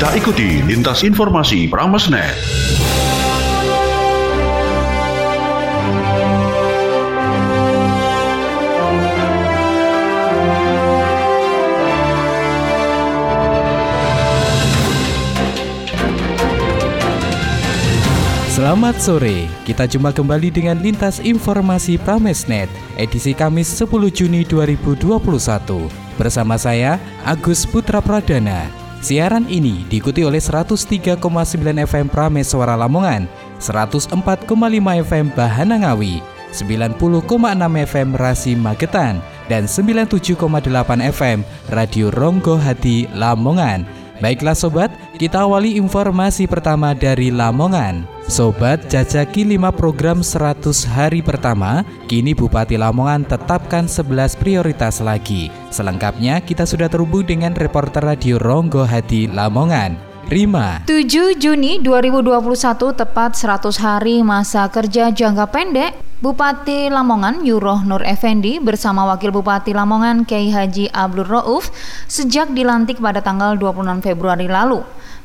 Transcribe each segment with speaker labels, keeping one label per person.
Speaker 1: Kita ikuti lintas informasi Pramesnet.
Speaker 2: Selamat sore, kita jumpa kembali dengan Lintas Informasi Pramesnet edisi Kamis 10 Juni 2021 Bersama saya, Agus Putra Pradana Siaran ini diikuti oleh 103,9 FM Prames Suara Lamongan 104,5 FM Bahana Ngawi 90,6 FM Rasi Magetan dan 97,8 FM Radio Ronggo Hati Lamongan. Baiklah sobat, kita awali informasi pertama dari Lamongan. Sobat jajaki 5 program 100 hari pertama, kini Bupati Lamongan tetapkan 11 prioritas lagi. Selengkapnya kita sudah terhubung dengan reporter radio Ronggo Hadi Lamongan. Rima.
Speaker 3: 7 Juni 2021 tepat 100 hari masa kerja jangka pendek Bupati Lamongan Yuroh Nur Effendi bersama Wakil Bupati Lamongan Kiai Haji Abdul Rauf sejak dilantik pada tanggal 26 Februari lalu.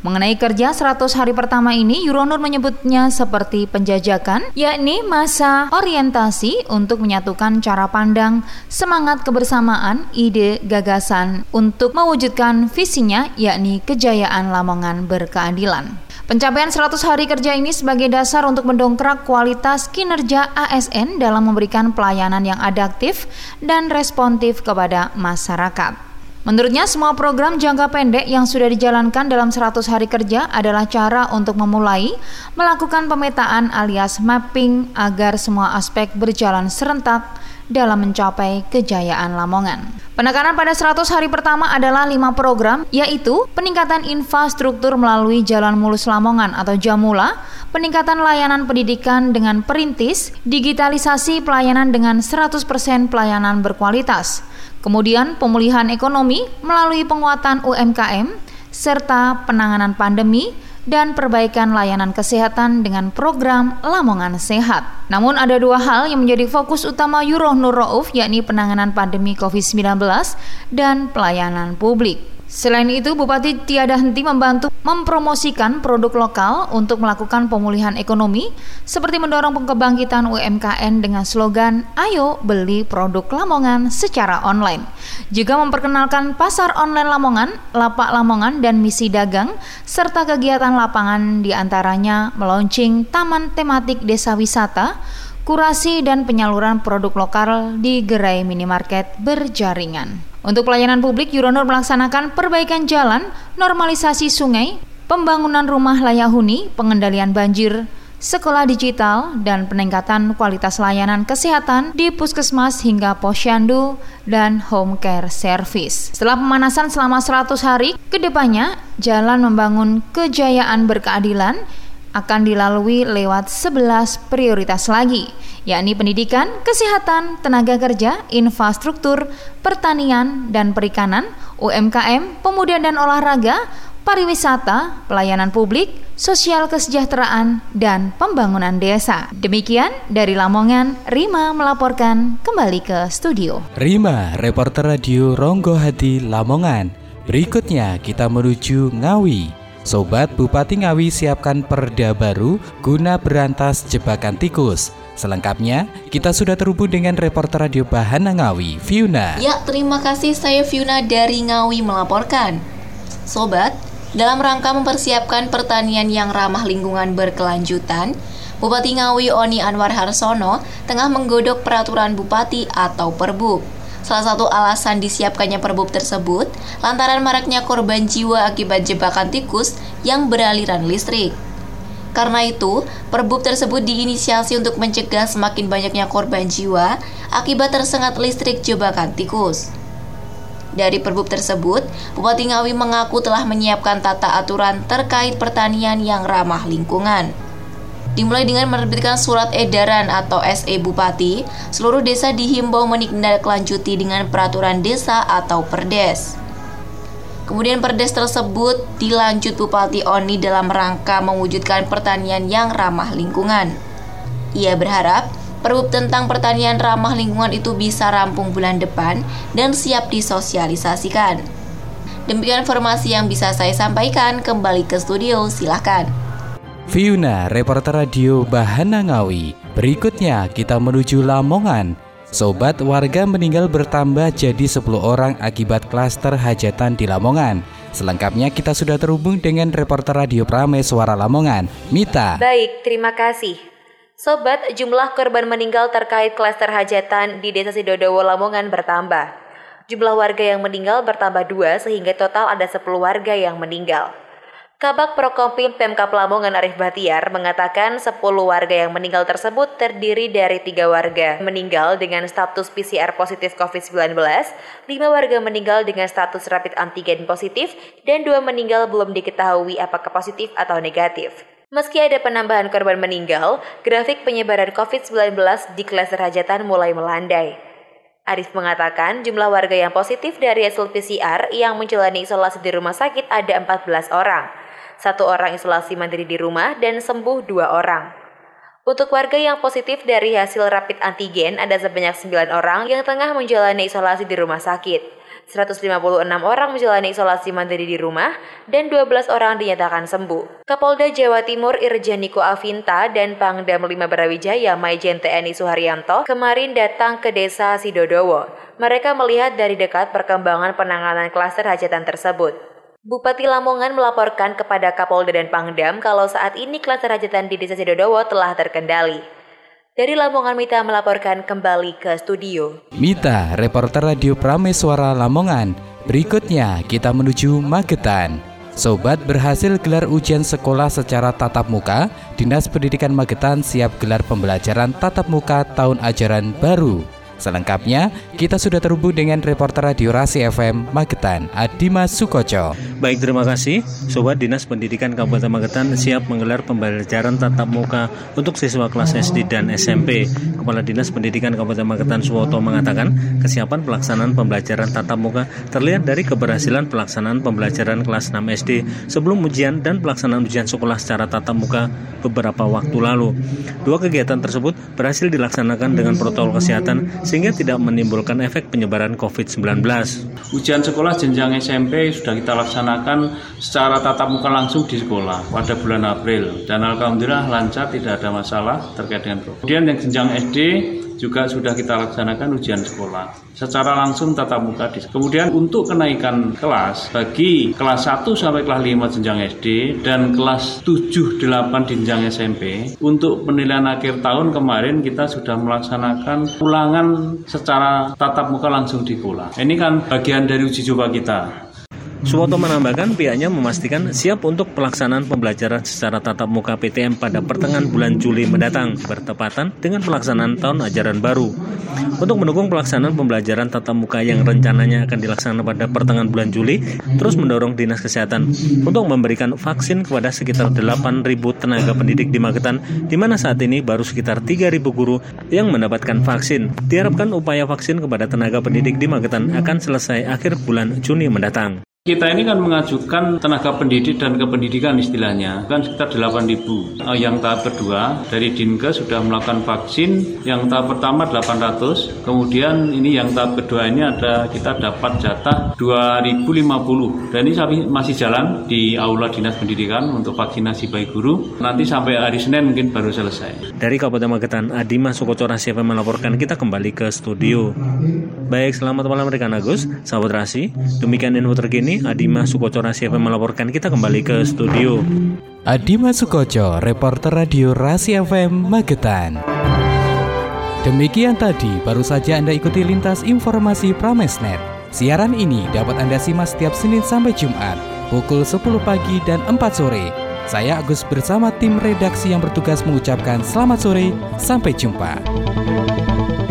Speaker 3: Mengenai kerja 100 hari pertama ini, Yuronur menyebutnya seperti penjajakan, yakni masa orientasi untuk menyatukan cara pandang, semangat kebersamaan, ide, gagasan untuk mewujudkan visinya, yakni kejayaan Lamongan berkeadilan. Pencapaian 100 hari kerja ini sebagai dasar untuk mendongkrak kualitas kinerja ASN dalam memberikan pelayanan yang adaptif dan responsif kepada masyarakat. Menurutnya, semua program jangka pendek yang sudah dijalankan dalam 100 hari kerja adalah cara untuk memulai melakukan pemetaan alias mapping agar semua aspek berjalan serentak dalam mencapai kejayaan Lamongan. Penekanan pada 100 hari pertama adalah lima program, yaitu peningkatan infrastruktur melalui Jalan Mulus Lamongan atau Jamula, peningkatan layanan pendidikan dengan perintis, digitalisasi pelayanan dengan 100% pelayanan berkualitas, kemudian pemulihan ekonomi melalui penguatan UMKM, serta penanganan pandemi, dan perbaikan layanan kesehatan dengan program Lamongan Sehat. Namun ada dua hal yang menjadi fokus utama Yuroh Nur Rauf yakni penanganan pandemi COVID-19 dan pelayanan publik. Selain itu, Bupati tiada henti membantu mempromosikan produk lokal untuk melakukan pemulihan ekonomi, seperti mendorong pembangkitan UMKM dengan slogan "Ayo beli produk Lamongan secara online". Juga memperkenalkan pasar online Lamongan, lapak Lamongan, dan misi dagang, serta kegiatan lapangan di antaranya meluncing taman tematik desa wisata, kurasi dan penyaluran produk lokal di gerai minimarket berjaringan. Untuk pelayanan publik, Euronor melaksanakan perbaikan jalan, normalisasi sungai, pembangunan rumah layak huni, pengendalian banjir, sekolah digital, dan peningkatan kualitas layanan kesehatan di puskesmas hingga posyandu dan home care service. Setelah pemanasan selama 100 hari, ke depannya jalan membangun kejayaan berkeadilan akan dilalui lewat 11 prioritas lagi, yakni pendidikan, kesehatan, tenaga kerja, infrastruktur, pertanian dan perikanan, UMKM, pemuda dan olahraga, pariwisata, pelayanan publik, sosial kesejahteraan, dan pembangunan desa. Demikian dari Lamongan, Rima melaporkan kembali ke studio.
Speaker 2: Rima, reporter radio Ronggo Hadi Lamongan. Berikutnya kita menuju Ngawi. Sobat Bupati Ngawi siapkan perda baru guna berantas jebakan tikus. Selengkapnya, kita sudah terhubung dengan reporter Radio Bahana Ngawi, Fiuna.
Speaker 4: Ya, terima kasih saya Fiuna dari Ngawi melaporkan. Sobat, dalam rangka mempersiapkan pertanian yang ramah lingkungan berkelanjutan, Bupati Ngawi Oni Anwar Harsono tengah menggodok peraturan bupati atau perbuk. Salah satu alasan disiapkannya perbub tersebut lantaran maraknya korban jiwa akibat jebakan tikus yang beraliran listrik. Karena itu, perbub tersebut diinisiasi untuk mencegah semakin banyaknya korban jiwa akibat tersengat listrik jebakan tikus. Dari perbub tersebut, Bupati Ngawi mengaku telah menyiapkan tata aturan terkait pertanian yang ramah lingkungan dimulai dengan menerbitkan surat edaran atau SE Bupati, seluruh desa dihimbau menindaklanjuti dengan peraturan desa atau perdes. Kemudian perdes tersebut dilanjut Bupati Oni dalam rangka mewujudkan pertanian yang ramah lingkungan. Ia berharap Perbub tentang pertanian ramah lingkungan itu bisa rampung bulan depan dan siap disosialisasikan. Demikian informasi yang bisa saya sampaikan. Kembali ke studio, silahkan.
Speaker 2: Fiuna, reporter radio Bahana Ngawi. Berikutnya kita menuju Lamongan. Sobat warga meninggal bertambah jadi 10 orang akibat klaster hajatan di Lamongan. Selengkapnya kita sudah terhubung dengan reporter radio Prame Suara Lamongan, Mita.
Speaker 5: Baik, terima kasih. Sobat, jumlah korban meninggal terkait klaster hajatan di Desa Sidodowo Lamongan bertambah. Jumlah warga yang meninggal bertambah dua sehingga total ada 10 warga yang meninggal. Kabak Prokompim Pemkap Lamongan Arif Batiar mengatakan 10 warga yang meninggal tersebut terdiri dari tiga warga meninggal dengan status PCR positif COVID-19, lima warga meninggal dengan status rapid antigen positif, dan dua meninggal belum diketahui apakah positif atau negatif. Meski ada penambahan korban meninggal, grafik penyebaran COVID-19 di klaster hajatan mulai melandai. Arif mengatakan jumlah warga yang positif dari hasil PCR yang menjalani isolasi di rumah sakit ada 14 orang. Satu orang isolasi mandiri di rumah dan sembuh dua orang. Untuk warga yang positif dari hasil rapid antigen ada sebanyak 9 orang yang tengah menjalani isolasi di rumah sakit. 156 orang menjalani isolasi mandiri di rumah, dan 12 orang dinyatakan sembuh. Kapolda Jawa Timur Irjen Niko Avinta dan Pangdam 5 Brawijaya Maijen TNI Suharyanto kemarin datang ke desa Sidodowo. Mereka melihat dari dekat perkembangan penanganan klaster hajatan tersebut. Bupati Lamongan melaporkan kepada Kapolda dan Pangdam kalau saat ini klaster hajatan di Desa Sidodowo telah terkendali. Dari Lamongan Mita melaporkan kembali ke studio.
Speaker 2: Mita, reporter radio Prameswara Lamongan. Berikutnya kita menuju Magetan. Sobat berhasil gelar ujian sekolah secara tatap muka, Dinas Pendidikan Magetan siap gelar pembelajaran tatap muka tahun ajaran baru. Selengkapnya, kita sudah terhubung dengan reporter Radio Rasi FM Magetan, Adima Sukoco.
Speaker 6: Baik, terima kasih. Sobat Dinas Pendidikan Kabupaten Magetan siap menggelar pembelajaran tatap muka untuk siswa kelas SD dan SMP. Kepala Dinas Pendidikan Kabupaten Magetan Suwoto mengatakan, kesiapan pelaksanaan pembelajaran tatap muka terlihat dari keberhasilan pelaksanaan pembelajaran kelas 6 SD sebelum ujian dan pelaksanaan ujian sekolah secara tatap muka beberapa waktu lalu. Dua kegiatan tersebut berhasil dilaksanakan dengan protokol kesehatan sehingga tidak menimbulkan efek penyebaran COVID-19.
Speaker 7: Ujian sekolah jenjang SMP sudah kita laksanakan secara tatap muka langsung di sekolah pada bulan April dan alhamdulillah lancar tidak ada masalah terkait dengan Kemudian yang jenjang SD juga sudah kita laksanakan ujian sekolah secara langsung tatap muka. Kemudian untuk kenaikan kelas bagi kelas 1 sampai kelas 5 jenjang SD dan kelas 7 8 jenjang SMP untuk penilaian akhir tahun kemarin kita sudah melaksanakan ulangan secara tatap muka langsung di sekolah. Ini kan bagian dari uji coba kita.
Speaker 6: Suwoto menambahkan pihaknya memastikan siap untuk pelaksanaan pembelajaran secara tatap muka PTM pada pertengahan bulan Juli mendatang bertepatan dengan pelaksanaan tahun ajaran baru. Untuk mendukung pelaksanaan pembelajaran tatap muka yang rencananya akan dilaksanakan pada pertengahan bulan Juli, terus mendorong Dinas Kesehatan untuk memberikan vaksin kepada sekitar 8.000 tenaga pendidik di Magetan, di mana saat ini baru sekitar 3.000 guru yang mendapatkan vaksin. Diharapkan upaya vaksin kepada tenaga pendidik di Magetan akan selesai akhir bulan Juni mendatang.
Speaker 7: Kita ini kan mengajukan tenaga pendidik dan kependidikan istilahnya, kan sekitar 8.000. Eh, yang tahap kedua dari Dinkes sudah melakukan vaksin, yang tahap pertama 800, kemudian ini yang tahap kedua ini ada kita dapat jatah 2.050. Dan ini masih jalan di Aula Dinas Pendidikan untuk vaksinasi bayi guru. Nanti sampai hari Senin mungkin baru selesai.
Speaker 6: Dari Kabupaten Magetan, Adima Sukocora siapa melaporkan kita kembali ke studio. Baik, selamat malam rekan Agus, sahabat Rasi. Demikian info terkini Adima Sukoco FM melaporkan kita kembali ke studio.
Speaker 2: Adima Sukoco, reporter radio Rasi FM Magetan. Demikian tadi baru saja Anda ikuti lintas informasi Pramesnet. Siaran ini dapat Anda simak setiap Senin sampai Jumat pukul 10 pagi dan 4 sore. Saya Agus bersama tim redaksi yang bertugas mengucapkan selamat sore, sampai jumpa.